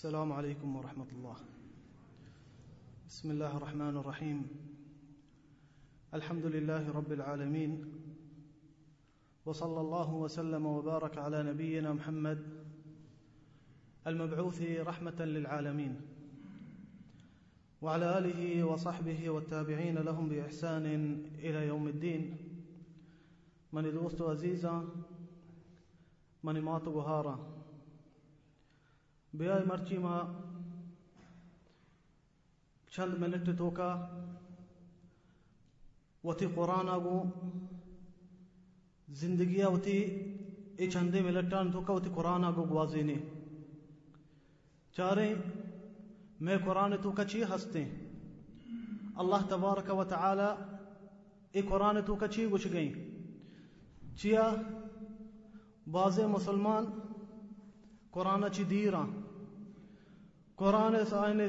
السلام عليكم ورحمة الله. بسم الله الرحمن الرحيم. الحمد لله رب العالمين. وصلى الله وسلم وبارك على نبينا محمد المبعوث رحمة للعالمين. وعلى آله وصحبه والتابعين لهم بإحسان إلى يوم الدين. من دوست عزيزا من مات بهارا. بیای مرچی ما چند منٹ توکا وتی قرآن آگو، زندگی وتی ای چندے ملٹان توکا وتی قرآن آگو گوازینے چارے، میں قرآن توکا چی ہستے؟ اللہ تبارک و تعالی ای قرآن توکا چی گوش گئیں؟ چیا باز مسلمان قرآن چی دیرا قرآن سائن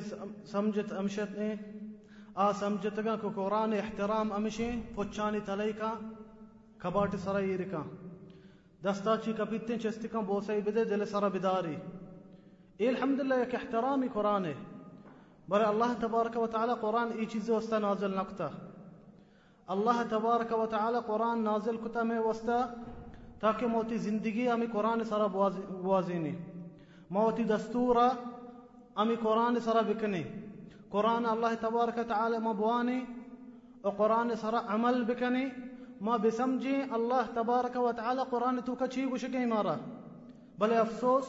سمجت امشت نے، آ سمجت گا کہ قرآن احترام امشیں پچانی تلئی کا، کباٹ سرائی رکا دستا چی کپیتیں چستی کا بوسائی بدے، دل سرا بداری۔ اے الحمدللہ یک احترامی قرآن ہے۔ برے اللہ تبارک و تعالی قرآن ای چیز وستا نازل نکتا۔ اللہ تبارک و تعالی قرآن نازل کتا میں وستا تاکہ موتی زندگی ہمیں قرآن سرا بوازینی موتی دستورا امی قرآن سرا বিকনে قرآن اللہ تبارک تعالی ما بوانے او قرآن سرا عمل বিকনে ما بسمجی اللہ تبارک و تعالی قرآن تو کچھی گوش گئی مارا. بلے افسوس،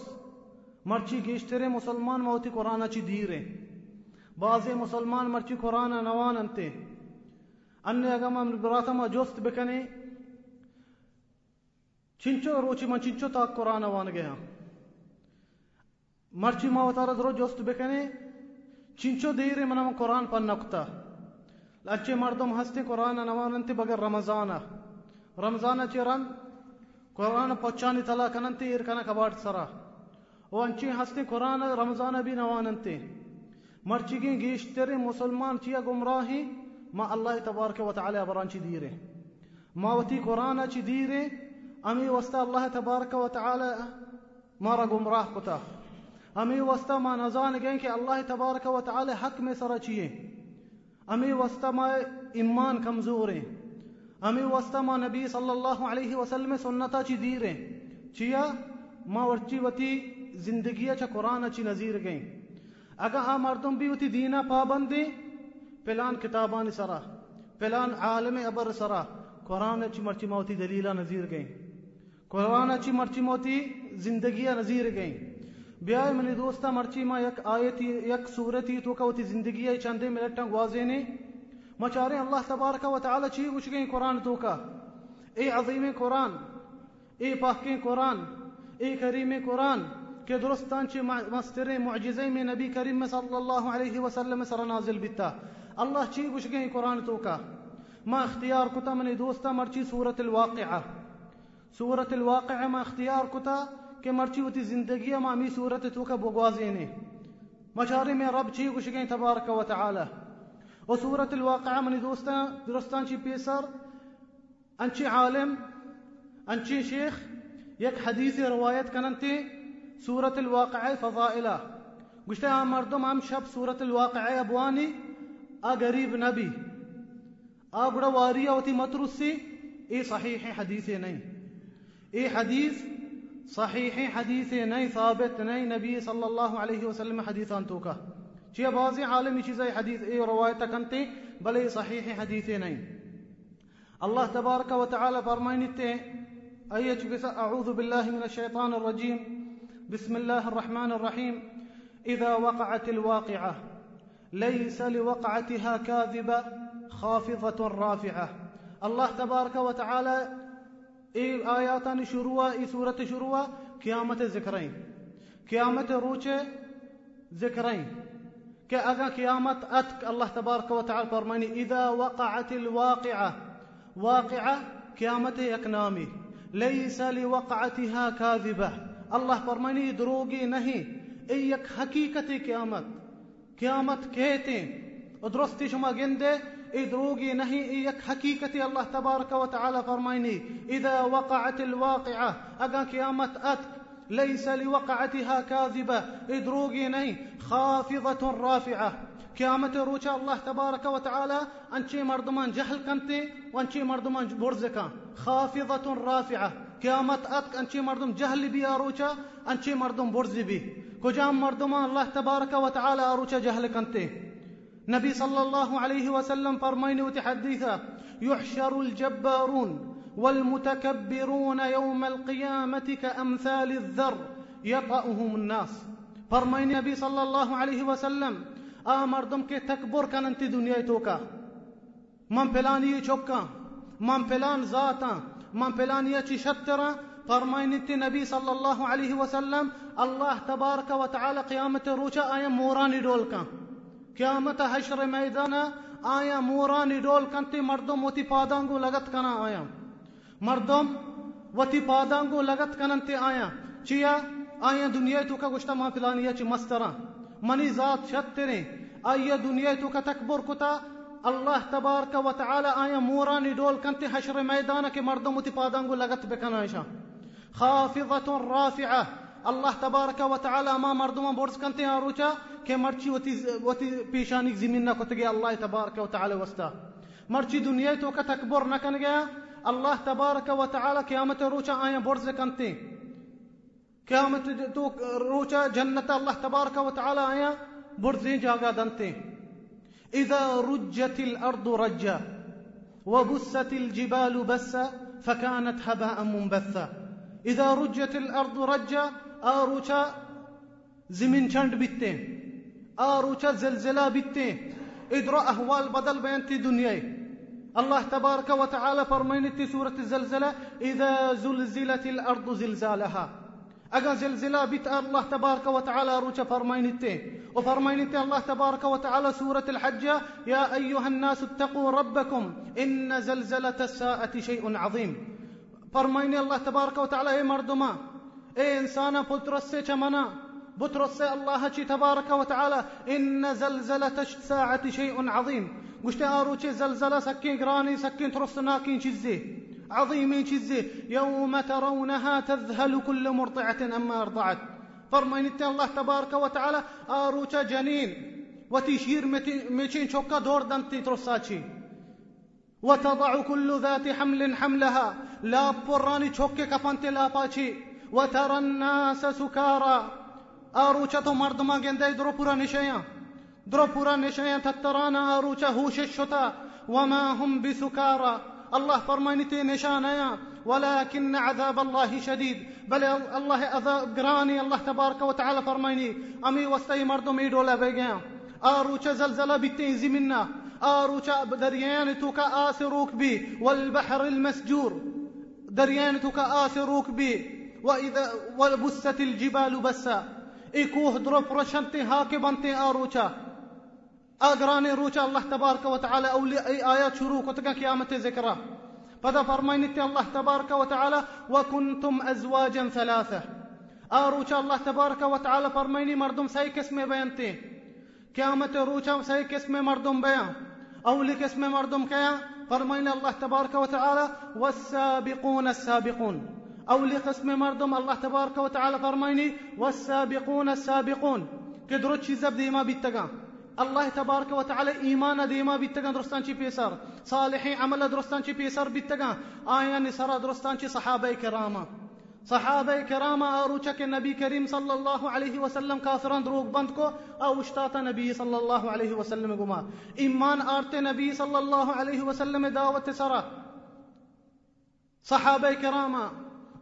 مرچی گیشترے مسلمان موتی قرآن چی دیرے. بعض مسلمان مرچی قرآن نوان انتے. اننے اگم براتا ما جوست بکنے. چنچو روچی من چنچو تاک قرآن وان گیا. مرچی ما وتارد رو جست بکنه چینچو دیری منم قرآن پن نکتا لچه مردم هستی قرآن نواننتی بگر رمضانه. رمضانه چیرن قرآن پچانی تلا کننتی ایر کنه کباٹ سرا. و انچی هستی قرآن رمضان بی نواننتی. مرچیگی گیشتری مسلمان چیا گمراهی؟ ما الله تبارک و تعالی بران چی دیره ما وتی قرآن چی دیره امی وستا الله تبارک و تعالی ما را کتا. ئەمی وەستە مانەزانگەین کە ئەلهی تەبارکەوە تعالی حەکمێ سەرە چیە ئەمی وەستەمای ئیمان کەم زۆرێ ئەمی وەستەما نەبی صل الله عليه وسلمە سنەتا چی ماں ورچی وتی زندگی چە قڕانە چی گئیں۔ اگر ہاں مردم بھی بیوتی دینہ پابندی پلان کتابانی سرا۔ پلان عالمی ئەبەر سەرە قڕانە چی مەرچی ماوتی دەلیلە نەزیرگەین قڕانە چی موتی زندگی زندگیە گئیں۔ بیای منی دوستا مرچی ما یک آیتی، یک سورتی تو کوتی زندگی چندے ملٹن گوازینے مچارے اللہ تبارک و تعالی چی گوش گئیں قرآن تو کا؟ اے عظیم قرآن اے پاکیں قرآن اے کریم قرآن، کہ درستان چی مستر معجزے میں نبی کریم صلی اللہ علیہ وسلم سر نازل بیتا. اللہ چی گوش گئیں قرآن تو کا؟ ما اختیار کتا منی دوستا مرچی سورت الواقعہ. سورت الواقعہ ما اختیار کتا کہ مرچی ہوتی زندگی ما می صورت تو کا بغوازینے مشاری میں رب چی گوشگیں تبارک و تعالی. و سورة الواقعة من دوستان درستان چی پیسر؟ انچی عالم؟ انچی شیخ؟ یک حدیث روایت کننتی سورة الواقعة فضائلة. گوشتے ہم مردم ہم شب سورة الواقعة ابوانی آ غریب نبی. آ بڑا واریا ہوتی مترسی ای صحیح حدیث نہیں صحيح حديث ني ثابت ني نبي صلى الله عليه وسلم حديثان توكا. چه بعضی عالمی چیزای حدیث ای روایت کنتے بلے صحیح حدیث نہیں الله تبارك وتعالى فرماینتے ايت بس أعوذ بالله من الشيطان الرجيم بسم الله الرحمن الرحيم إذا وقعت الواقعة ليس لوقعتها كاذبة خافضة رافعة. الله تبارك وتعالى ای آیاتان شروع ای صورت شروع؟ قیامت ذکرین قیامت روچے ذکرین کہ اگا قیامت اتک اللہ تبارک و تعالی فرمانی إذا وقعت الواقعة واقعة قیامت یکنامی لیس لوقعتها كاذبة. اللہ فرمانی دروگی نہیں ای یک حقیقت قیامت قیامت کہتے درستی شما گندے ادروگي نهي يك حقيقتي الله تبارك وتعالى فرميني إذا وقعت الواقعة أجا قيامت أتك ليس لوقعتها كاذبة. ادروغي نهي خافضة رافعة. قیامت روچا الله تبارك وتعالى انچي مردمان جهل كنتي وانچي مردمان برزكا. خافضة رافعة. قیامت أت انچي مردم جهل بي روچا انچي مردم برزي بي. کجام مردمان الله تبارك وتعالى روچا جهل كنتي. نبي صلى الله عليه وسلم فرمين وتحديثا يحشر الجبارون والمتكبرون يوم القيامة كأمثال الذر يطأهم الناس. فرمين نبي صلى الله عليه وسلم آ مردم کے تکبر کننتی دنیا توکا من پلانی چوکا من پلان ذاتا من پلانی چی شترا. فرماینتی نبی صلی الله علیه وسلم الله تبارك وتعالى قيامة روچا آیا مورانی ڈول کا قیامت حشر میدان آیا مورانی ڈول کنتی مردم وتی پادانگو لگت کنا آیا. مردم وتی پادانگو لگت کننتی آیا. چیا؟ آیا دنیا تو کا گشتہ ما فلانیا چی مسترا منی ذات شت تیرے آیا دنیا تو کا تکبر کتا؟ اللہ تبارک و تعالی آیا مورانی ڈول کنتی حشر میدان کے مردم وتی پادانگو لگت بکنا ایشا خافضت رافعہ الله تبارك وتعالى ما مردم بورس كنت هاروچا كي مرچي وتي وتي بيشانيك زميننا كتگي الله تبارك وتعالى وستا. مرچي دنيا تو كتكبر نكنگا الله تبارك وتعالى قيامت روچا آية بورس كنتي قیامت تو روچا جنت الله تبارك وتعالى آیا برزي جاگا دنتے إذا رجت الأرض رجا وبست الجبال بسا فكانت هباء منبثا. إذا رجت الأرض رجا آروچا زمین چند بیتے آروچا زلزلة بیتے ادرا أهوال بدل بينتي دنيا الله تبارك وتعالى فرمينتي سورة الزلزلة إذا زلزلت الأرض زلزالها اگر زلزلة بيت الله تبارك وتعالى روچا فرماينتي وفرماينتي الله تبارك وتعالى سورة الحجة يا أيها الناس اتقوا ربكم إن زلزلة الساعة شيء عظيم فرمايني الله تبارك وتعالى اي مردما اي انسانا بطرسي چمنا بطرسي الله تبارك وتعالى إن زلزلة الساعة شيء عظيم. قشتي آروچي زلزلة سكين قراني سكين ترسناكين چزي عظيم شزي يوم ترونها تذهل كل مرضعة أما أرضعت. فرمين الله تبارك وتعالى آروتا جنين وتشير ميشين شوكا دور دانتي ترساتشي وتضع كل ذات حمل حملها لا براني شوكي كفانتي لا باتشي وترى الناس سكارى. آروتا مردما جندي دروبورا نشيا دروبورا نشيا تترانا آروتا هوش الشتا وما هم بسكارى الله فرمانتي نشانيا ولكن عذاب الله شديد بل الله عذاب قراني الله تبارك وتعالى فرماني أمي وستي مردم إيدولا بيجان آروچ زلزلة بالتنزي منا آروچ دريان توكا آسروك بي والبحر المسجور. دريان توكا آسروك بي وإذا وبست الجبال بسا. إيكوه دروب رشنتي هاكي بنتي آروچا. اگران روچا الله تبارك وتعالى أولي أي آيات شروع كتك قيامة ذكرى فذا فرمين الله تبارك وتعالى وكنتم أزواجا ثلاثة. آروچا الله تبارك وتعالى فرميني مردم سيك اسم بيانتي. قيامة روچا سيك اسم مردم بيان. أولي اسم مردم كيا فرمين الله تبارك وتعالى والسابقون السابقون. أولي قسم مردم الله تبارك وتعالى فرميني والسابقون السابقون. كدروتشي زبدي ما بيتقان الله تبارك وتعالى إيمان ديما بيتغان درستان چي بيسر. صالحي عمل درستان چي بيسر بيتغان آيان نسرا درستان چي صحابة كرامة. صحابة كرامة أروچك النبي كريم صلى الله عليه وسلم كافران دروغ بندكو أو اشتات نبي صلى الله عليه وسلم قما إيمان آرت نبي صلى الله عليه وسلم دعوة سرا.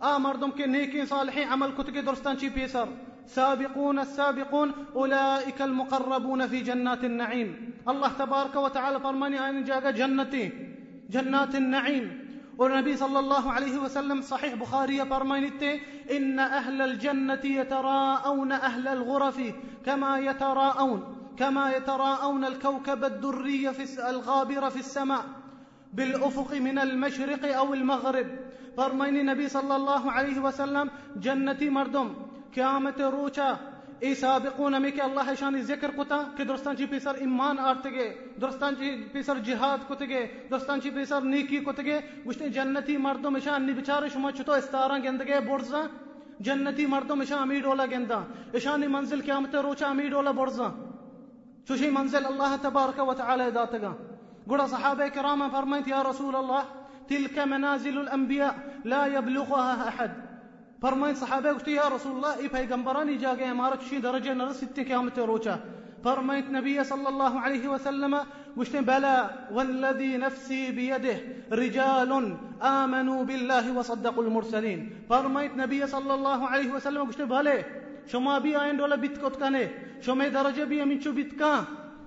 صحابة كرامة آمر دم كنيكين صالحين عمل كتك درستان چي بيسر. سابقون السابقون أولئك المقربون في جنات النعيم. الله تبارك وتعالى فرماني أن جاء جنتي جنات النعيم. والنبي صلى الله عليه وسلم صحيح بخاري فرمانيتي إن أهل الجنة يتراءون أهل الغرف كما يتراءون كما يتراءون الكوكب الدري في الغابر في السماء بالأفق من المشرق أو المغرب. فرماني النبي صلى الله عليه وسلم جنتي مردم، قیامت روچا ای سابقون می که الله شان ذکر کتا که درستان چی پیسر ایمان آرتگه درستان چی پیسر جهاد کتگه درستان چی پیسر نیکی کتگه گوشت جنتی مردم شان نی بیچاره شما چطور استاران گندگه برزا جنتی مردم اشان امیر اولا گندا اشانی منزل قیامت روچا امیر اولا برزا شوشي منزل الله تبارك وتعالى ذاتك قول صحابة كراما فرميت يا رسول الله تلك منازل الأنبياء لا يبلغها أحد. فرميت صحابة قلت يا رسول الله إي پیغمبرانی جاگه امارت شي درجة نرسيت قيامت روچا. فرميت نبي صلى الله عليه وسلم قلت بلى والذي نفسي بيده رجال آمنوا بالله وصدقوا المرسلين. فرميت نبي صلى الله عليه وسلم قلت بله شما بي آين دولا بيتكوت كانه شما درجة بي من شو بيتكان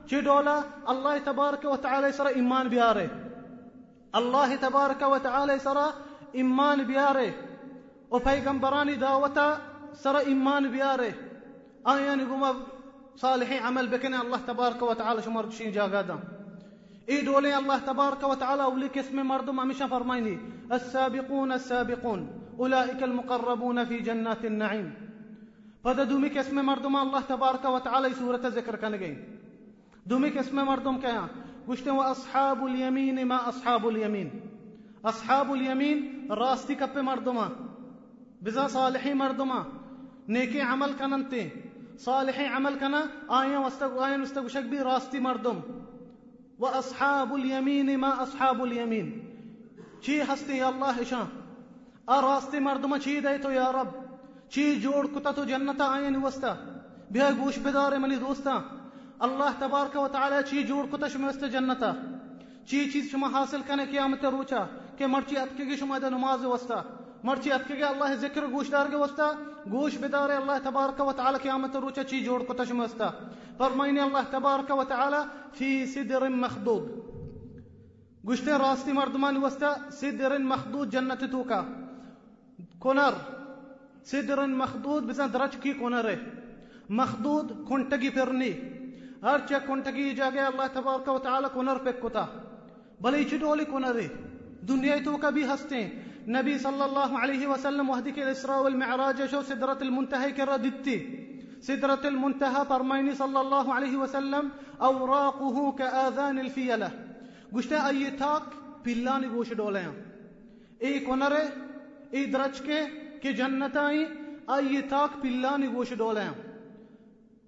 چه دولا الله تبارك وتعالى سر إيمان بياره الله تبارك وتعالى سر إيمان بياره و پیغمبرانی دعوتا سر إيمان بياره آيان قوما صالحين عمل بكنا الله تبارك وتعالى شما رجشين جاقادا إي دولي الله تبارك وتعالى ولك اسم مردم امشا فرميني السابقون السابقون. أولئك المقربون في جنات النعيم. فدا دومي اسم مردم الله تبارك وتعالى سورة ذكر كان جاي دومي اسم مردم قشت وأصحاب اليمين ما أصحاب اليمين. أصحاب اليمين راستي كب مردما بزا صالحي مردما نيكي عمل كننتي صالحي عمل كنا آية واستغ آية واستغشك بي راستي مردم. وأصحاب اليمين ما أصحاب اليمين. چی هستی یا الله شان أراستي مردم چی دیتو یا رب؟ چی جوڑ کتا تو جنت آین وستا؟ بیا گوش بدار منی دوستا؟ الله تبارک و تعالی چی جوړ کو ته شمست جنته چی چیز شما حاصل کنه قیامت روچا که مرچی اتکه شما د نماز وستا. مرچی اتکه الله ذکر گوش دارگه وستا. گوش بدار الله تبارک و تعالی قیامت روچا چی جوړ کو ته شمستا فرماینه الله تبارک و تعالی فی سدر مخضود گوشت راستی مردمان وستا. سدر مخضود جنت توکا کنر سدر مخضود بزن درج کی کنره مخضود کنتگی پرنی harcakontakii ijaagee allah tabaraka wa taala konar pekkota baleichi dooli konare دنيايتو كبي هستين نبي صلى الله عليه وسلم وهدك الإسراء والمعراج شو سدرة المنتهى كرددتي سدرة المنتهى برميني صلى الله عليه وسلم أوراقه كآذان الفيلة قشتا أي تاك بلاني بوش دوليان اي كونره اي درج کے کہ جنتائیں اي تاک بلاني بوش دوليان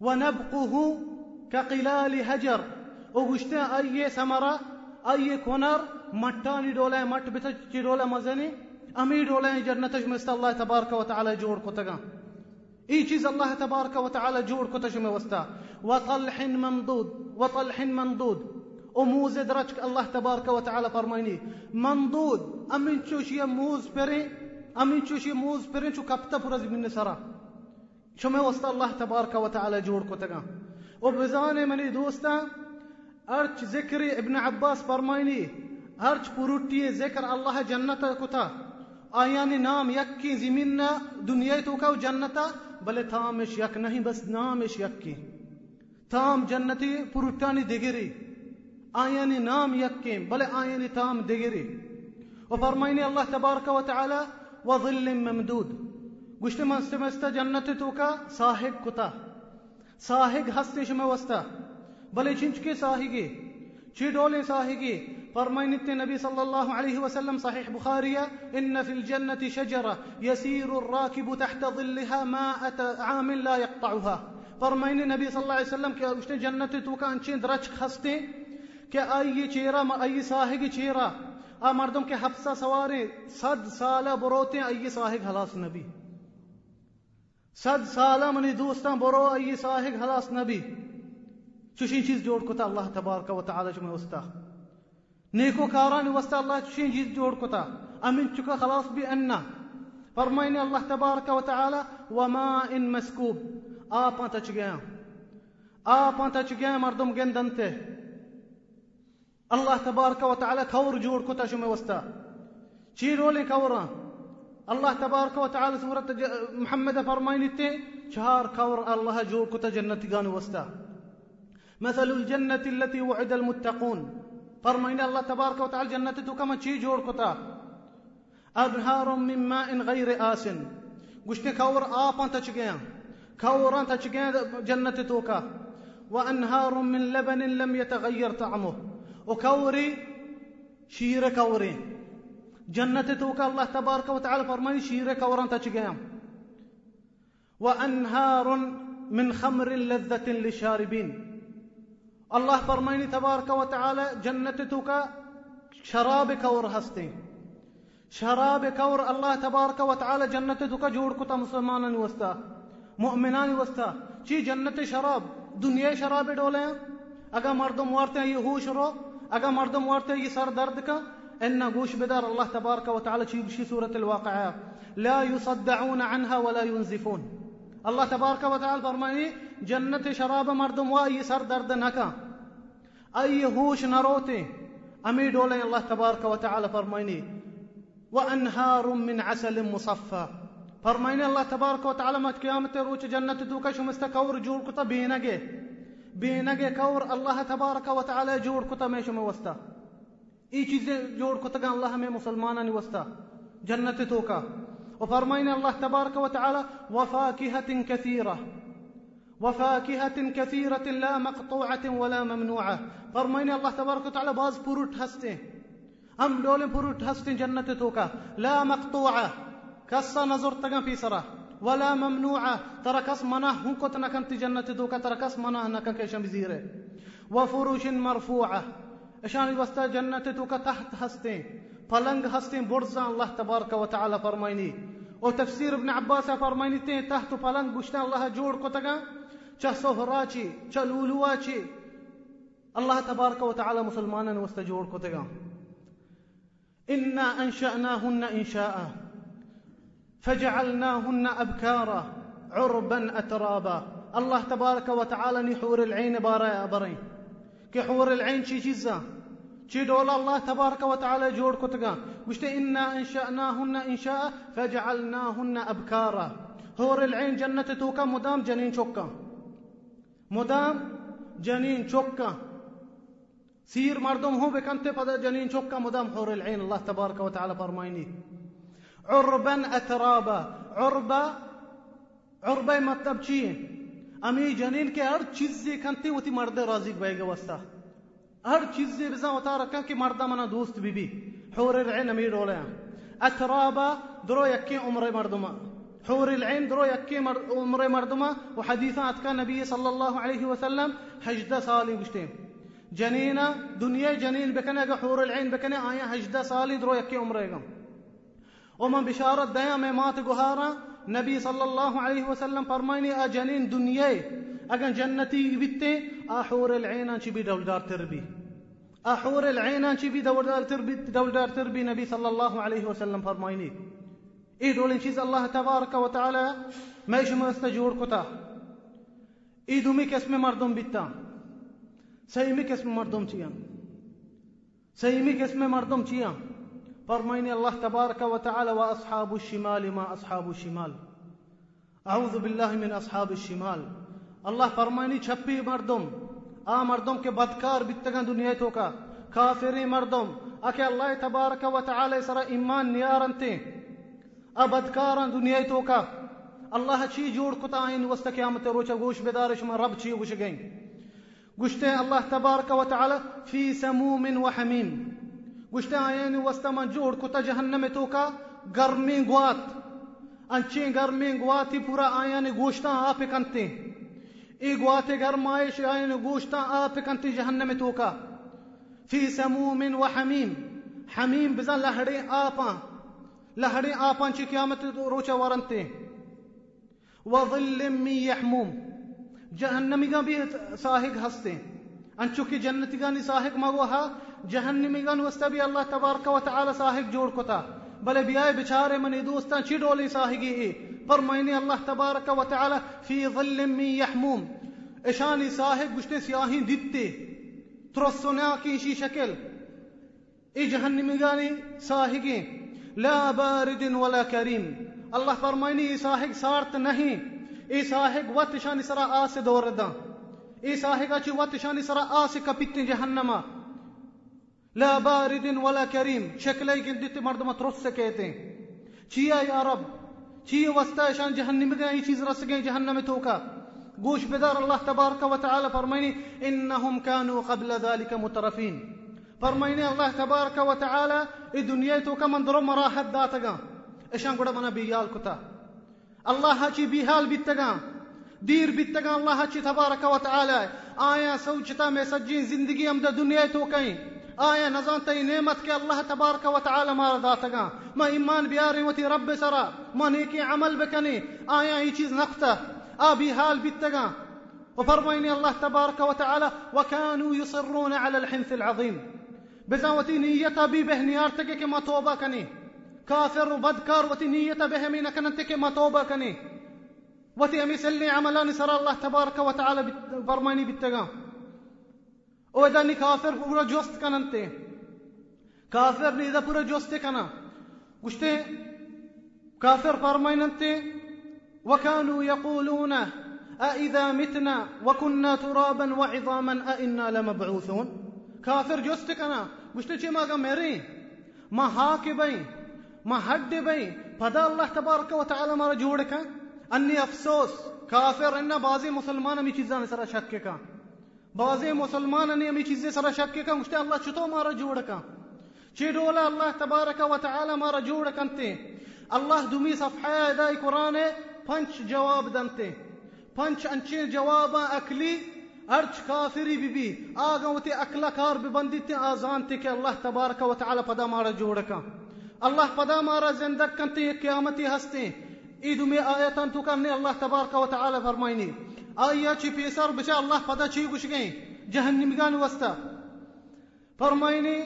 ونبقه كقلال هجر. اوغشتا اي سمرا اي كونر مٹانی ڈولا ہے مٹ بتا چی ڈولا مزنی امی ڈولا ہے جنتش مست اللہ تبارک و تعالی جوڑ کو تگا ای چیز اللہ تبارک و تعالی وطلح ممدود وطلح ممدود. او موز درچ اللہ تبارک و تعالی فرمائنی ممدود امین چوشی موز پرے امین چوشی چو کپتا پورا زمین سرا. چو میں وستا اللہ تبارک و تعالی جوڑ کو تگا منی دوستا ارچ ذکر ابن عباس فرمائنی ارچ پروٹی ذکر اللہ جنت کتا آياني نام یقینا دنیا تو كو جنتا بل تامش یک نہیں بس نامش يكي تام جنتی پروٹانی دگری آياني نام يكي بلے آياني تام دگری و فرمائنی اللہ تبارک و تعالی و ظل ممدود گشت من سمست جنت تو کا صاحب کتا هستي شما وستا بل چنچ کے صاحگی چی ڈولے صاحگی فرمين النبي صلى الله عليه وسلم صحيح بخارية إن في الجنة شجرة يسير الراكب تحت ظلها ماء عام لا يقطعها فرمين النبي صلى الله عليه وسلم كأشت جنة توكان چين درج خستي كأي چيرا ما أي صاحب چيرا آ مردم کے حفصہ سوارے صد سالہ بروتے أي صاحب خلاص نبی صد سالہ منی دوستان برو ای ساہق حلاس نبی چشین چیز جوڑ کتا اللہ تبارک و تعالی چمن وستا نیکو کاران وستا اللہ چشین چیز جوڑ کتا امن چکا خلاص بھی انا فرمائنے اللہ تبارک و تعالی وما ان مسکوب آپ تچ گیا آپ تچ گیا مردم گندن تے اللہ تبارک و تعالی کھور جوڑ کتا چمن وستا چی رولے کھوراں الله تبارك وتعالى سورة محمد فرميني تي شهار كور الله جور كتا جنة وستا. مثل الجنة التي وعد المتقون. فرمين الله تبارك وتعالى جنته كما چی جوړ کتا أنهار من ماء غير آس گشت كور تا چگیا كوران چگیا جنت توكا وأنهار من لبن لم يتغير طعمه. وكوري شير كوري جنة توكا الله تبارك وتعالى فرماني شير كوران تا چگیا وأنهار من خمر لذة للشاربين الله فرماني تبارك وتعالى جنتك شراب كور هستي شراب كور الله تبارك وتعالى جنتك جوڑ كتا مسلمان وستا مؤمنان وستا. چی جنت شراب؟ دنیا شراب ڈولے اگر مردم وارتے ہیں یہ ہوش رو اگر مردم وارتے ہیں یہ سر درد کا إن گوش بدار الله تبارك وتعالى شي سورة الواقعة. لا يصدعون عنها ولا ينزفون. الله تبارك وتعالى فرماني جنة شراب مردم وأي سر درد نكا أي هوش نروتي. أمي دولي الله تبارك وتعالى فرماني وأنهار من عسل مصفى. فرماني الله تبارك وتعالى ما قيامت روچ جنة دوكا شو مستكور جور كتا بينگه بينگه كور الله تبارك وتعالى جور اي چیزیں جوڑ کو تگا اللہ ہمیں مسلمانانی وستا جنت تو کا وفرمين الله تبارك وتعالى وفاكهة كثيرة لا مقطوعة ولا ممنوعة فرمين الله تبارك وتعالى باز فروت هستي هم دول فروت هستي جنة توكا لا مقطوعة كسا نظر تغن في سرا ولا ممنوعة ترى كس مناه هم كنت كنت جنة توكا ترى كس مناه نكن كيشم بزيره وفروش مرفوعة عشان وستا جنة توكا تحت هستي پلنگ هستیم برزا الله تبارك وتعالى فرمايني أو تفسير ابن عباس فرمايني تي تحت پلنگ گشتن الله جوڑ کو تگا چه سهرا چی چه لولوا چی الله تبارك وتعالى مسلمانا واستجور کو تگا إنا أنشأناهن إنشاء فجعلناهن أبكارا عربا أترابا الله تبارك وتعالى نحور العين بارا أبرين كحور العين شي جزا چی ډول الله تبارک وتعالى جور کتگا گوشته أنا انشأناهن انشاء فجعلناهن ابكارا۔ هور العين جنة توكا مدام جنين شوكا مدام جنين شوكا سير مردم هو بكنت فدا جنين شوكا مدام هور العين الله تبارك وتعالى فرمايني عربا أترابا۔ عربا عربا مطلب چیه امی جنین کے هر چیز کنتی وتی مرد راضی بیگا وستا هر چیز بزن و تارکن که مرد من دوست بی بی حور العين امیر اولا اترابا درو يكي عمر مردما حور العين درو يكي عمر مردما وحديثات كان النبي صلى الله عليه وسلم هجدة صالي بشتين جنينة دنيا جنين بكنا حور العين بكنا آية هجدة صالي درو يكي عمر ومن بشارة ديا مات قهارا نبي صلى الله عليه وسلم فرماني أجنين دنيا أجن جنتي بيتي أحور العين شبي دار تربي. أحور العين شبي دار تربي دار تربي نبي صلى الله عليه وسلم فرماني إيه دولين شيز الله تبارك وتعالى ما يشم استجور كتا. إيه دومي كاسم مردم بيتا. سيمي كاسم مردم تيان سيمي كاسم مردم تيان فرماني الله تبارك وتعالى وأصحاب الشمال ما أصحاب الشمال. أعوذ بالله من أصحاب الشمال. الله فرمانی چھپی مردم، آ مردم کے بدکار بتگن دنیا تو کا، کافری مردم، اکے اللہ تبارک و تعالی سر ایمان نیارنتے ا بدکاران دنیا تو کا۔ الله چی جوڑ کتا این وسط قیامت روچا گوش بدارش من رب چی گوش گئیں۔ گوشتے الله تبارک و تعالی فی سموم و حمیم۔ گوشتے آئین وسط من جوڑ کتا جہنم تو کا، گرمی گوات۔ انچیں گرمی گواتی پورا آیان گوشتا آپ کنتے۔ ہیں ای گواتے گرمایش یعنی گوشتا آپ کنتی جہنم توکا. فی سموم و حمیم. حمیم بزا لہڑے آپاں. لہڑے آپاں چی قیامت روچا وارنتے. و ظل می یحموم. جہنمی گا بھی ساہگ ہستے. ان چونکہ جنتی گانی ساہگ مگو ہا جہنمی گا نوستا بھی اللہ تبارک و تعالی ساہگ جوڑ کتا بلے بیائے بچارے منی دوستان چی ڈولی ساہگی ہی فرمايني الله تبارك وتعالى في ظل من يحموم. إشاني صاحب قشتي سياهين ديتي. ترسونا شي شكل. إي جهنم قاني صاحقين لا بارد ولا كريم. الله فرمايني صاحق صارت نهي. إي صاحق واتشاني سرا آس دور دا إي صاحق أشي واتشاني سرا آس كبت جهنم. لا بارد ولا كريم. شكلي قلت مردم ترس كيتين چيا يا رب؟ چی وستا شان جهنم گئے یہ چیز رس گئے جهنم تو کا گوش بدار الله تبارك وتعالى فرميني إنهم كانوا قبل ذلك مترفين فرميني الله تبارك وتعالى الدنيا كمن درو مراحت داتگا. اشان گڑا منا بيال کتا. الله هاتي بيهال بالتقام دير بالتقام الله هاتي تبارك وتعالى آية سوجتا مسجين زندگي أمد دنيا توكين آية نزانتي نعمت کے الله تبارك وتعالى ما داتگا ما إيمان بياري وتي رب سرا. ما نيكي عمل بكني آية هي چیز نقطة آبي حال بالتقام وفرميني الله تبارك وتعالى وكانوا يصرون على الحنث العظيم بزاوتي نيتا بي بهنيارتك كما توبا كني كافر وبدكار وتي نيتا بهمينا كننتك ما توبا كني وتي أمي سلي عملاني سر الله تبارك وتعالى فرميني بالتقام وإذا كافر پورا جوست كننتي كافر نيدا پورا جوست كنا قشتي كافر فرميننتي وكانوا يقولون أإذا متنا وكنا ترابا وعظاما أإنا لمبعوثون. كافر جوستك أنا مشتكي ما قمري ما بين ما حد فدا الله تبارك وتعالى ما رجوڑك أني أفسوس كافر إن بازي مسلمان أمي چیزان سر شک بازه مسلمانان یمی چیزی سره شک کن گشته الله چطور ما را جوړ کن چه ډول الله تبارک و تعالی ما را جوړ کن الله دومی صفحه دای قرآن پنج جواب دنته پنج انچه جواب اکلی ارچ کافری بی بی آگا و تی اکلا کار ببندی تی آزان تی که الله تبارک و تعالی پدا مارا جوڑ جوړ کن الله پدا مارا زندگ کن تی قیامتی هستی ای دومی آیتان تو کرنی الله تبارک و تعالی فرماینی آیا چی پیسر بچا اللہ پدا چی گوش گئیں جہنمگان وستا. فرمائنی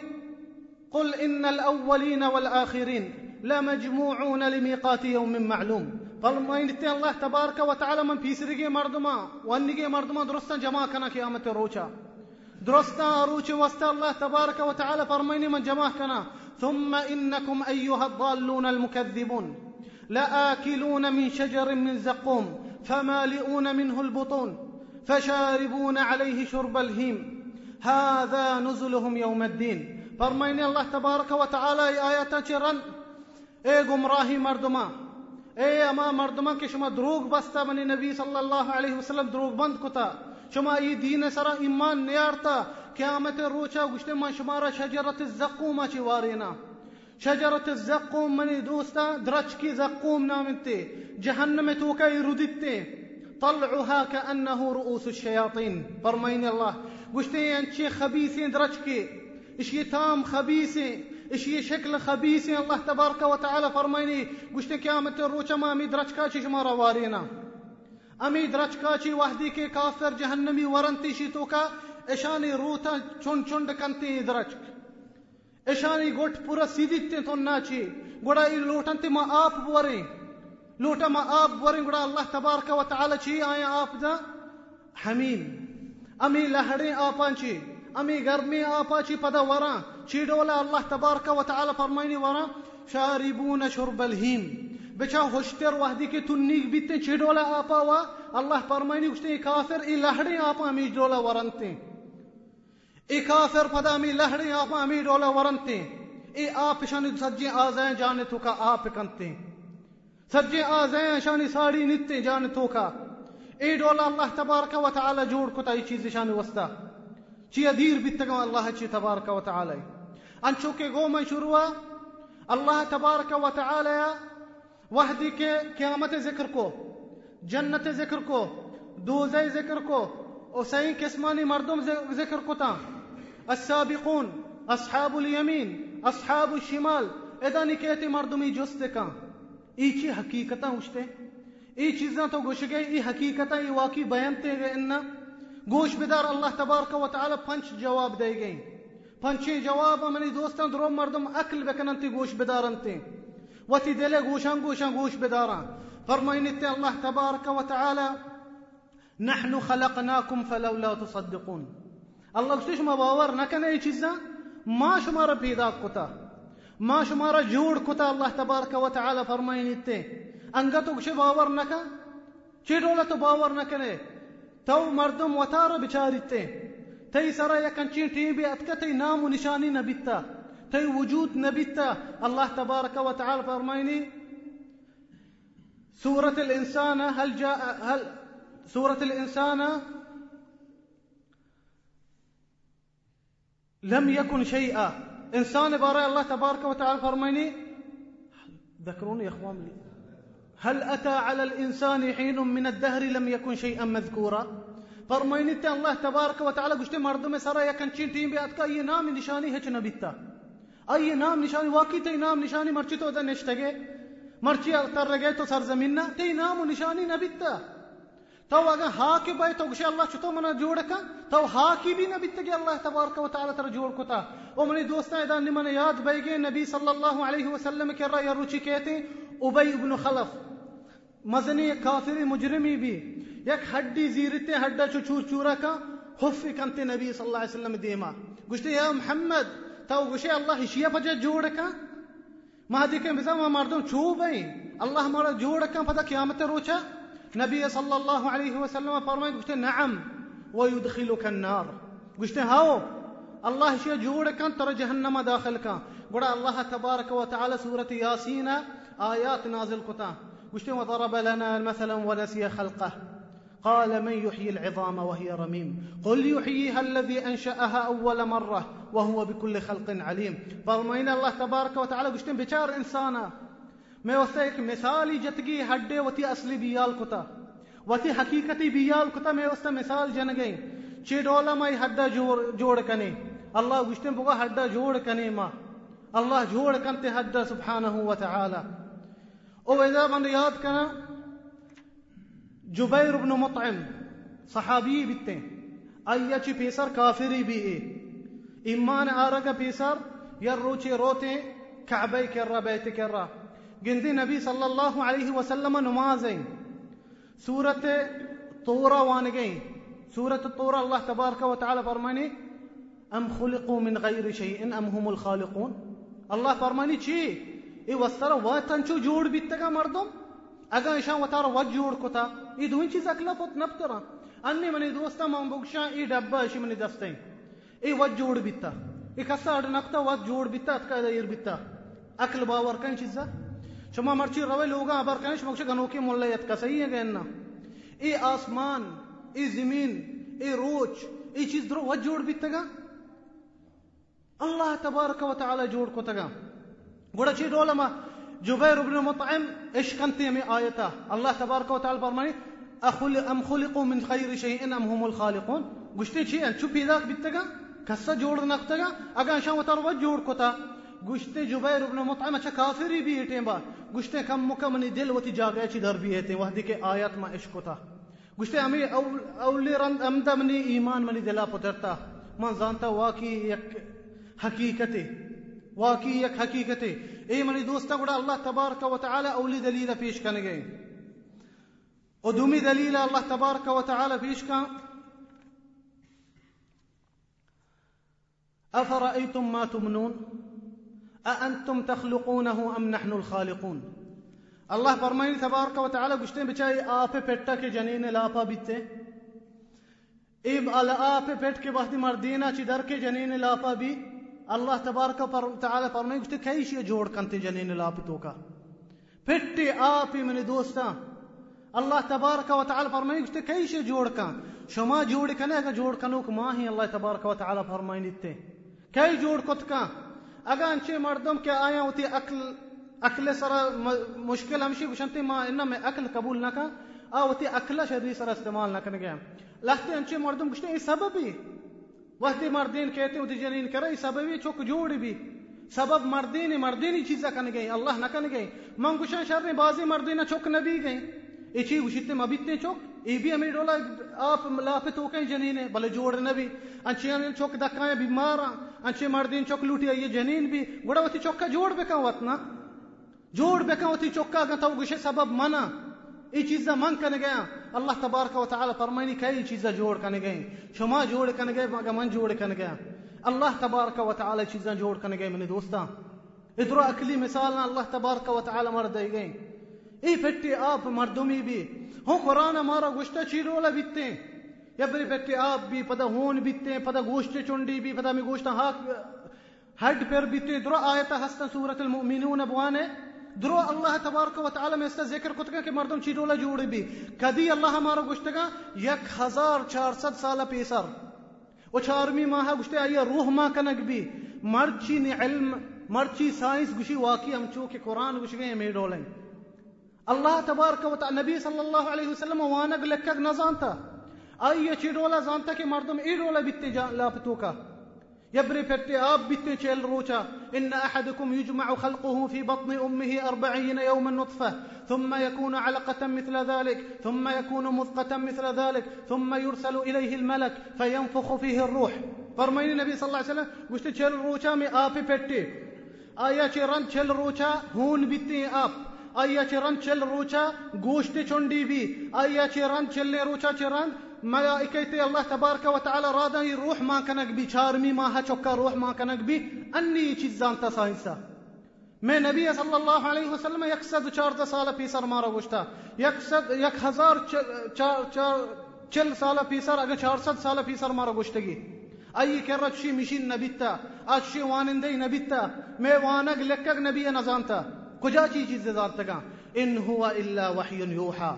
قل إن الأولین والآخرین لمجموعون لميقات يوم معلوم. فرمائیں الله تبارك وتعالى من پیسرگی مردما ونگی مردما درستا جمع کنا قیامت روچا. درستا روچ وستا الله تبارك وتعالى فرمائني من جمع كنا ثم إنكم أيها الضالون المكذبون. لآكلون من شجر من زقوم. فمالئون منه البطون فشاربون عليه شرب الهيم. هذا نزلهم يوم الدين. فرمائني الله تبارك وتعالى آيات چرن اے گمراهی مردما اے اما مردمان که شما دروغ بستا منی نبی صلی الله علیه وسلم دروغ بند کتا شما ای دین سرا ایمان نیارتا. قیامت روچا گشته من شما را شجرت شجرة الزقوم مني دوستا درجكي زقوم نامنتي جهنم توكاي رددتي طلعها كأنه رؤوس الشياطين فرمين الله وشتي انشي خبيثين درجكي اشي تام خبيثين اشي شكل خبيث الله تبارك وتعالى فرميني قشت كامت الروچ ما امي درجكاچي شما روارينا امي درجكاچي وحدي كي كافر جهنمي ورنتي شيتوكا اشاني روتا چون چون دكنتي درجك اشانی گوٹ پورا سیدھتے تو ناچی گوڑا ای لوٹن تے ما آپ بوریں۔ لوٹا ما آپ بوریں گوڑا اللہ تبارک و تعالی چی آیا آپ دا حمیم۔ امی لہڑیں آپان چی، امی گرمی آپا چی پدا وراں چی ڈولا اللہ تبارک و تعالی فرمائنی وراں شاربون شرب الہیم۔ بچا ہوشتر وحدی کے تنیگ بیتے چی ڈولا آپا وا؟ اللہ فرمائنی کشتے کافر ای لہڑیں آپا امی ڈولا ورنتے اے کافر پدا می لہڑیں آپ امی ڈولا ورنتے اے آپ شانی سجے آزائیں جانے تو کا آپ کنتے سجے آزائیں شانی ساڑی نتے جانے تو کا۔ اے ڈولا اللہ تبارک و تعالی جوڑ کتا ای چیز شانی وستا۔ چی ادیر بیتگم اللہ چی تبارک و تعالی۔ انچو کے گو من شروع اللہ تبارک و تعالی وحدی کے قیامت ذکر کو، جنت ذکر کو دوزے ذکر کو اور صحیح قسمانی مردم ذکر کو تاں السابقون أصحاب اليمين أصحاب الشمال. إذا نكيتي مردمي جست کا ای چی حقیقتا ہوشتے ای تو گوش گئے ای حقیقتا ای واقعی بیانتے گئے گوش بدار اللہ تبارک و تعالی پنچ جواب دے گئے پنچی جواب منی دوستان درو مردم اکل بکننتی گوش بدارنتی وتی دل گوشان گوشان گوش بداران فرماینتی الله تبارك وتعالى نحن خلقناكم فلولا تصدقون. الله گوشتش ما باور نکنه ای چیزا؟ ما شما را پیدا کتا. ما شما را جوڑ کتا الله تبارك وتعالى فرماینتی انگا تو گوش باور نکا؟ چی دولت باور نکنه؟ تو مردم وتارا بچاریته تي سرى يكن تي بيأتك تي نام نشاني نبتا تي وجود نبتا الله تبارك وتعالى فرميني سورة الإنسان هل جاء هل سورة الإنسان لم يكن شيئا. إنسان براء الله تبارك وتعالى فرميني ذكروني يا إخوان لي. هل أتى على الإنسان حين من الدهر لم يكن شيئا مذكورا؟ فرمينت الله تبارك وتعالى قشت مردم سرا يكن چين تيم بيات کا یہ نام نشانی ہے چنبیتا أي نام نشانی واقعی تی نام نشانی مرچی تو دا نشتگے مرچی تر رگے تو سرزمین نہ تی نام نشانی نبیتا تو ಹಾಕಿ ಬಾಯ್ತೋಗ್ಷೆ ಅಲ್ಲ ಚುತೋಮನ ಜೋಡಕ ತಾವು ಹಾಕಿ ಬಿ ನಬಿತ್ತಗೆ ಅಲ್ಲ ತಬಾರ್ಕ ತಾಲ ತರ او منی دوستا ಇದ ನಿಮ್ಮನ ಯಾದ್ ಬೈಗೆ ನಬಿ ಸಲ್ಲಲ್ಲಾಹು ಅಲೈಹಿ ವಸಲ್ಲಂ ಕೆ ರಯ ರುಚಿ ಕೇತೆ ابی ابن خلف، مزنی کافری مجرمی بھی، یک ہڈی زیرتے ہڈا چچور چورا کا، حف کنتے نبی صلی اللہ علیہ وسلم دیما۔ گشتے یا محمد تو گشے اللہ شیعہ پجا جوڑ کا۔ مہدی کے مزا مردوں چھو بھائی، اللہ ہمارا جوڑ کا پتہ قیامت روچا۔ نبي صلى الله عليه وسلم فرمائے قلت نعم ويدخلك النار. قلت هاو الله شيء جوڑ كان ترى جهنم داخل كان قل الله تبارك وتعالى سورة ياسين آيات نازل قطع قلت وضرب لنا مثلا ونسي خلقه. قال من يحيي العظام وهي رميم؟ قل يحييها الذي أنشأها أول مرة وهو بكل خلق عليم. فرمينا الله تبارك وتعالى قلت بشار إنسانا. میں میوستا ایک مثال جتگی ہڈے وتی اصلی بیال کتا۔ وتی حقیقتی بیال کتا میں میوستا مثال جن گئی چی ڈولا مائی ہڈا جوڑ جوڑ کنے۔ اللہ گشتن بگا ہڈا جوڑ کنے ما۔ اللہ جوڑ کنتے ہڈا سبحانہ و تعالی۔ او اذا من یاد کنا۔ جبیر بن مطعم صحابی بیتے۔ ایا چی پیسر کافری بھی اے ایمان آرگا پیسر۔ یا روچے روتے۔ کعبے کر رہا بیتے کر رہا گنزی نبی صلی اللہ علیہ وسلم نمازیں سورت طورا وانگیں سورة الطور الله تبارك وتعالى فرماني أم خلقوا من غير شيء أم هم الخالقون الله فرماني چی ای وستر واتن چو جوڑ بیتگا مردم اگا ایشان وتار وج جوڑ کتا ای دوین چیز اکلافت نبترا انی منی دوستا من بگشا ای ڈبا ایشی منی دستین ای وج جوڑ بیتا ای کسا اڈنکتا وج جوڑ بیتا اتکا ایر بیتا اکل باور کن چیزا شما مرچی روی لوگا بر کنش مکش گنوکی ملیت کا صحیح ہے گئننا ای آسمان ای زمین ای روچ ای چیز درو وجھ جوڑ بیتا گا اللہ تبارک و تعالی جوڑ کو تگا۔ گوڑا چی ڈولا ما جبیر ابن مطعم اشکنتی میں آیتا۔ اللہ تبارک و تعالی فرمانی أخل أم خلقو من خیر شیئن أم هم الخالقون۔ گوشتے چی ہیں؟ چو پیداک قشتي شيء شو بيداك بتجا كسا جور نقتجا أجان شام جوڑ کو كتا گشتے جبیر ابن مطعم اچھا کافری بھی ہٹیں با گشتے کم مکمنی دل وتی جاگے چی در بھی ہتے وحدی کے آیات ما عشق تا گشتے امی اولی رند امدا منی ایمان منی دلا پترتا. من زانتا واقعی یک حقیقت واقعی یک حقیقت اے منی دوستا گڑا اللہ تبارک و تعالی اولی دلیل پیش کن گئے و دومی دلیل اللہ تبارک و تعالی پیش کن. أفرأيتم ما تمنون؟ أأنتم تخلقونه أم نحن الخالقون؟ الله فرمائے تبارک و تعالی گشتے بچائی آپ پیٹا کے جنین لاپا بیتے۔ على آپ پیٹ کے وقت مردینا چی در کے جنین لاپا بھی اللہ تبارک و تعالی فرمائے گشتے کیشی جوڑ کنتے جنین لاپی تو کا۔ آپ من دوستا اللہ تبارک و تعالی فرمائے گشتے کیشی جوڑ کن۔ شما جوڑ کنے اگر جوڑ کنوک ماہی اللہ تبارک و تعالی فرمائے نیتے کئی جوڑ کت کن اگر مردم که آیا وتی اکل اکل سره مشکل همشي بشنتي ما انما اکل قبول نکا او وتی اکل شری سره استعمال نکنه گیا لختی انچه مردم گشته ای سببی وقتی مردین کہتے ہیں جنین کرے سببی چوک جوڑی بھی۔ سبب مردین مردینی چیزا کن گئی اللہ نہ کن گئی من گوشن شر بازی مردینہ چوک نبی گئی ای چی گوشتے مبیتنے چوک؟ ای امی ڈولا، آپ ملافت ہو کہیں جنین ہے بھلے جوڑ نہ بھی۔ انچے امی چوک دکائیں بیمار انچے مردین چوک لوٹی آئیے جنین بھی۔ بڑا وہ تھی چوکا جوڑ بے کہاں وتنا جوڑ بے کہاں وہ وتی چوکا گتا گشے سبب منا۔ ای چیزا من کنے گیا اللہ تبارک و تعالی فرمائنی ای چیزا جوڑ کنے گئیں شما جوڑ کنے گئے مگا من جوڑ کنے گیا اللہ تبارک و تعالی چیزا جوڑ کنے گئے منی دوستا ادرو اکلی مثال اللہ تبارک و تعالی مرد دے گئیں ای پٹی آپ مردمی بھی، ہوں قرآن ہمارا گوشتہ چیرولا بیتتے ہیں۔ یا پھر پٹی آپ بھی، پتہ ہون بیتتے ہیں، پتہ گوشت چنڈی بھی، پتہ میں گوشت ہاک ہڈ پر بیتتے ہیں۔ درو آیتہ ہستا سورة المؤمنون بوانے۔ درو اللہ تبارک و تعالی میں اس ذکر کتگا کہ مردم چی رولا جوڑی بھی۔ کدی اللہ ہمارا گوشتگا یک ہزار چار ست سالہ پیسر۔ و چارمی ماہ گوشتے آئیے روح ماہ کنک بھی۔ مرچی نے علم، مرچی سائنس گوشی واقعی ہم چوکے قرآن گوشی گئے ہیں میڈولیں الله تبارك وتعالى نبي صلى الله عليه وسلم وانق لكك نزانتا أي رولا زانتا کہ مردم ای رولا بیتے لاپتو کا يبري فتي آب بتشيل روشا. إن أحدكم يجمع خلقه في بطن أمه أربعين يوما نطفة ثم يكون علقة مثل ذلك ثم يكون مضقة مثل ذلك ثم يرسل إليه الملك فينفخ فيه الروح. فرمين النبي صلى الله عليه وسلم تشيل روشا مي آب فتي آيا چران تشيل روشا هون بتي آب ayyachiran chel rucha gushti chondi bi ayyachiran chelle rucha chiran ملائكتي الله تبارك وتعالى رادني روح ما کنک بي شارمي ما هچوكا روح ما كانك بي اني چيزان تساينسا میں نبی صلی اللہ علیہ وسلم یک سد چار سال پیسر مارا گشتا یک سد یک ہزار چل سال پیسر، اگر چار سد سال پیسر مارا گشتگی ای کر رچی مشین نبیتا اچھی وانندی نبیتا۔ میں وانگ لکک نبی نزانتا کجا چی چیز زانتگا ان هو الا وحی یوحا۔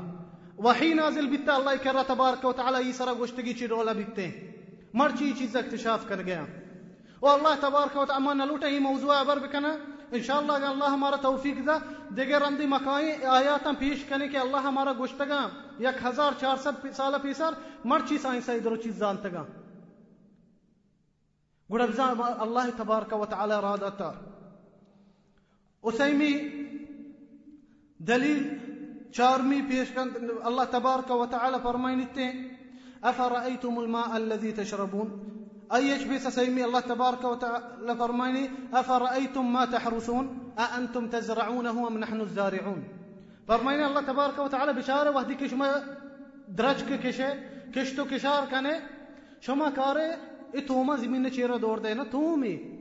وحی نازل بیتا اللہ کرا تبارک و تعالی یہ سرا گوشتگی چی رولا بیتے مرچی چیز اکتشاف کر گیا۔ و اللہ تبارک و تعالی ما لوٹا ہی موضوع عبر بکنا۔ ان شاء اللہ اللہ ہمارا توفیق دا، دیگر اندی مکائی آیاتا پیش کرنے کہ اللہ ہمارا گوشتگا یک ہزار چار سد سال پیسر مرچی سائنس ادرو چیز زانتگا گوڑا بزان اللہ تبارک و تعالی رادتا اسیمی دلیل چارمی پیش الله تبارك وتعالى فرماينتين أفرأيتم الماء الذي تشربون؟ أيش بيس سيمي الله تبارك وتعالى فرمايني أفرأيتم ما تحرسون؟ أأنتم تزرعونه أم نحن الزارعون؟ فرمايني الله تبارك وتعالى بشارة وهدي شما درجك كشه كشتو كشار كانه شما كاره إتوما زمين چيرا دور دینا تومي.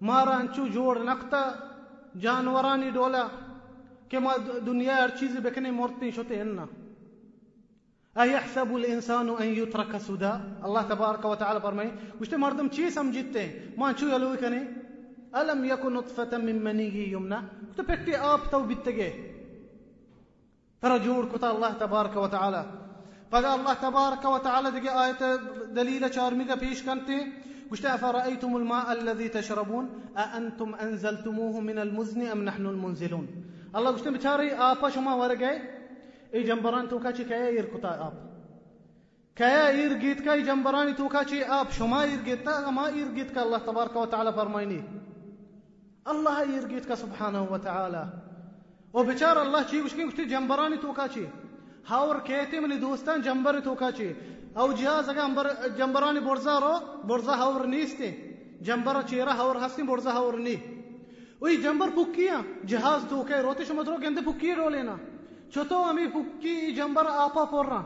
مارا انچو جوڑ نقطہ جانورانی ڈولا كما دنيا چیزی بکنه مرتين شوته هن أيحسب الإنسان أن يترك سدى الله تبارك وتعالى فرمي وش مردم چی سمجھتے؟ ما چو يلوي كني ألم يكن نطفة من مني يمنى كنت بكتي آب تو بتجي ترى جور كتا الله تبارك وتعالى فقال الله تبارك وتعالى دقي آية دليل شارمي بيش وش أفرأيتم الماء الذي تشربون؟ أأنتم أنزلتموه من المزن أم نحن المنزلون؟ الله گوشتن بچاری آپا شما ورگه ای جنبران تو چی که ایر کتا آب؟ که ایر گیت که ای جنبرانی تو چی آب؟ شما تا ما که الله تبارک و تعالی فرماینی الله که سبحانه و تعالی. و بچار الله چی گوشتن گوشتی جنبرانی تو چی هاور کهتی من دوستان جنبر تو او ئەو جیاز ئەگەم جەمبەرانی بۆرزارۆ بۆرزە هەور نیستێ جەمبەر چێرە هەور هەستین بۆرزە هەور نی۔ وی جەمبەر پوکیە ہاں، جیاز دوکەی ڕۆتی شمەترۆ گەندە پوکی رۆلێنا چۆتۆ ئەمی پوکی جەمبەر ئاپا پۆڕە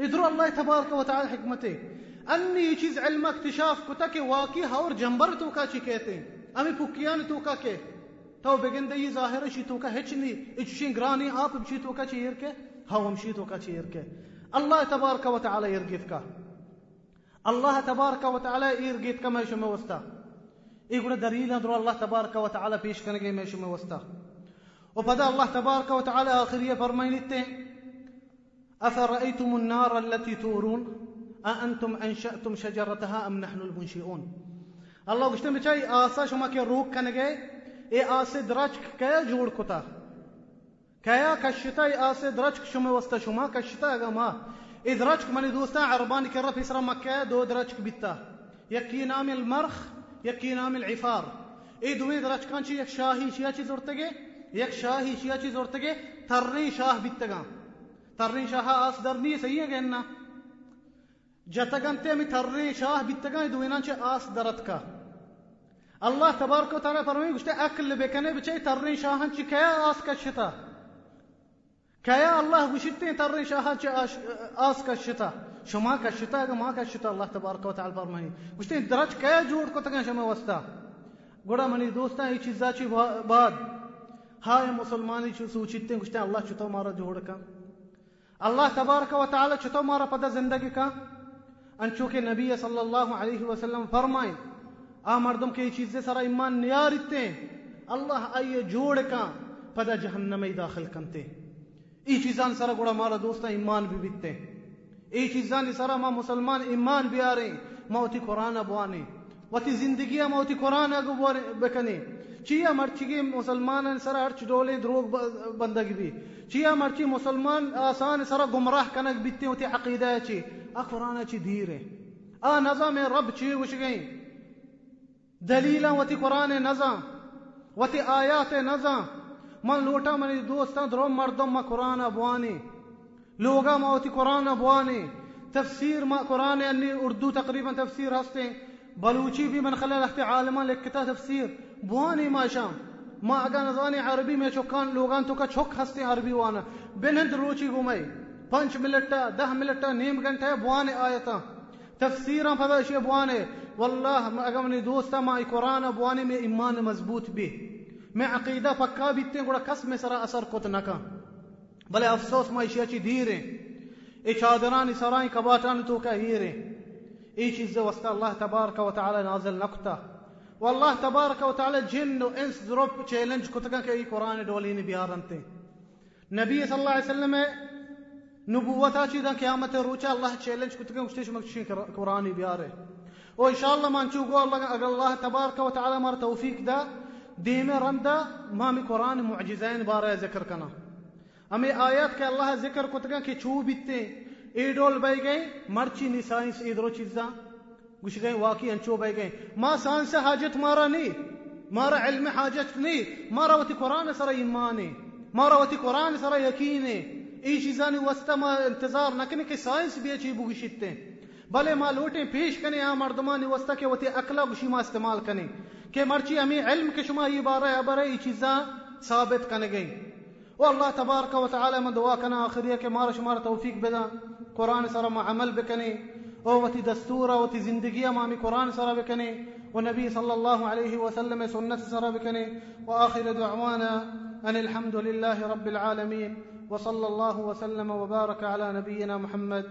ئیدرۆ ئەڵای تەبارکە وتعال حکمەتێ ئەنی چیز علمە اکتشاف کتەکێ واکی هەور جەمبەر تۆکا چی کێتێ ئەمی پوکیانی تۆکا کێ تاو بگەندەی زاهرەشی تۆکە هیچ نی ئیچشین گرانی ئاپ بچی تۆکە چی هێرکە هەوەمشی تۆکە چی هێرکە الله تبارك وتعالى يرغيتك الله تبارك وتعالى يرغيتك ما يشمه وستا يقول دليل أدرو الله تبارك وتعالى فيش كان جاي ماشي موستا وبدا الله تبارك وتعالى آخرية فرمين أفرأيتم النار التي تورون؟ أأنتم أنشأتم شجرتها أم نحن المنشئون؟ الله قشتم بچاي آسا شما كي روك كان جاي اي آسي درجك كيا جوڑ كتا كيا كشتاي اسد رجك شمي وسط شما كشتاي ما؟ اذ رجك من دوستا عربان كره في سر مكه دو درجك بتا يكي نام المرخ يكي نام العفار. اذ ويد رجك كان شي شاهي شي شي زورتگه یک شاہی شیعہ چیز اور تگے ترنی شاہ بیتگا ترنی شاہ آس درنی صحیح ہے گہنا جتگنتے میں ترنی شاہ بیتگا دوینا چے آس درت کا. اللہ تبارک و تعالی فرمائے گشتے اکل بکنے بچے ترنی شاہن چے آس کا شتا؟ کیا Kaya Allah بشدة الريش آس کا شتا شما کا شتا کا ما کا شتا، اللہ تبارک و تعالی فرمائے گشتے درج کیا جوڑ کو تکا شما وستا گوڑا منی دوستا یہ چیزا چی بعد ہائے مسلمان چ سوچتے گشتے اللہ چتو مارا جوڑ کا۔ اللہ تبارک و تعالی چتو مارا پتہ زندگی کا۔ ان چونکہ نبی صلی اللہ علیہ وسلم فرمائے، آ مردم کے چیزیں سارا ایمان نیارتے اللہ آئیے جوڑ کا پدا جہنم میں داخل کنتے ہیں ای چیزان سارا گوڑا مارا دوستا ایمان بھی بیتے ای چیزان سارا ما مسلمان ایمان بیاریں موتی قرآن ابوانے وتی زندگی موتی قرآن اگو بکنے چیا مرچی مسلمان سر ارچ ڈولے دروغ بندگی بھی چیا مرچی مسلمان آسان سر گمراہ کنک بیتے ہوتی عقیدہ چی ا قرآن چی دیرے ا نظام رب چی وش گئی دلیلا وتی قرآن نظام وتی آیات نظام من لوٹا من دوستان درو مردم ما قرآن ابوانی لوگا ما قرآن ابوانی تفسير ما قرآن اني اردو تقريبا تفسير هستين بلوچی بھی من خلال اختی عالمان لکتا تفسیر بوانی ما شام ما اگا نزانی عربی میں چکان لوگان تو کا چک ہستے عربی وانا بنند روچی گمائی پنچ ملٹا دہ ملٹا نیم گھنٹا ہے بوانے آیتا تفسیرا پدا شی بوانے والله ما اگمنی دوستا ما قرآن بوانے میں ایمان مضبوط بھی میں عقیدہ پکا بیتے گوڑا کس میں سرا اثر کت نکا بلے أفسوس ما اشیاء چی دیرے ای چادرانی سرائیں کباتان تو کا ہیرے إيش وسط الله تبارك وتعالى نازل نقطة. والله تبارك وتعالى جن وانس دروب تشالنج كنت كان كي قرآن دولين بيارنتي نبي صلى الله عليه وسلم نبوتا چی دا قیامت روچا الله چیلنج كنت كان مشتش مكشين قراني بياره وان شاء الله ما نشوفوا الله الله تبارك وتعالى مر توفيق دا ديمه رندا ما مي قران معجزين باره ذكر كنا امي آيات کے الله ذکر كنت كان كي چو بیتے ایڈول بای گئے، مرچی نی سائنس ایدرو چیزا گوش گئے، واقعی انچو بای گئے۔ ما سائنس حاجت مارا نہیں، مارا علم حاجت نہیں، مارا وتی قرآن سر ایمان مارا وتی قرآن سر یقین ای چیزانی وسط ما انتظار نکنے کہ سائنس بھی اچھی بگشتے بلے ما لوٹیں پیش کنے آ مردمانی وسط کے وتی اقلا گوشی ما استعمال کنے کہ مرچی ہمیں علم کے شما یہ بارہ ابرہ ای چیزاں ثابت کنے گئی والله تبارك وتعالى من دواكنا آخرية كمارا شمار توفيق بدا قرآن سر ما عمل بكني أو وتي دستورة وتي زندگية مامي قرآن سر بكني والنبي صلى الله عليه وسلم سنة سر بكني وآخر دعوانا أن الحمد لله رب العالمين وصلى الله وسلم وبارك على نبينا محمد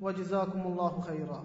وجزاكم الله خيرا.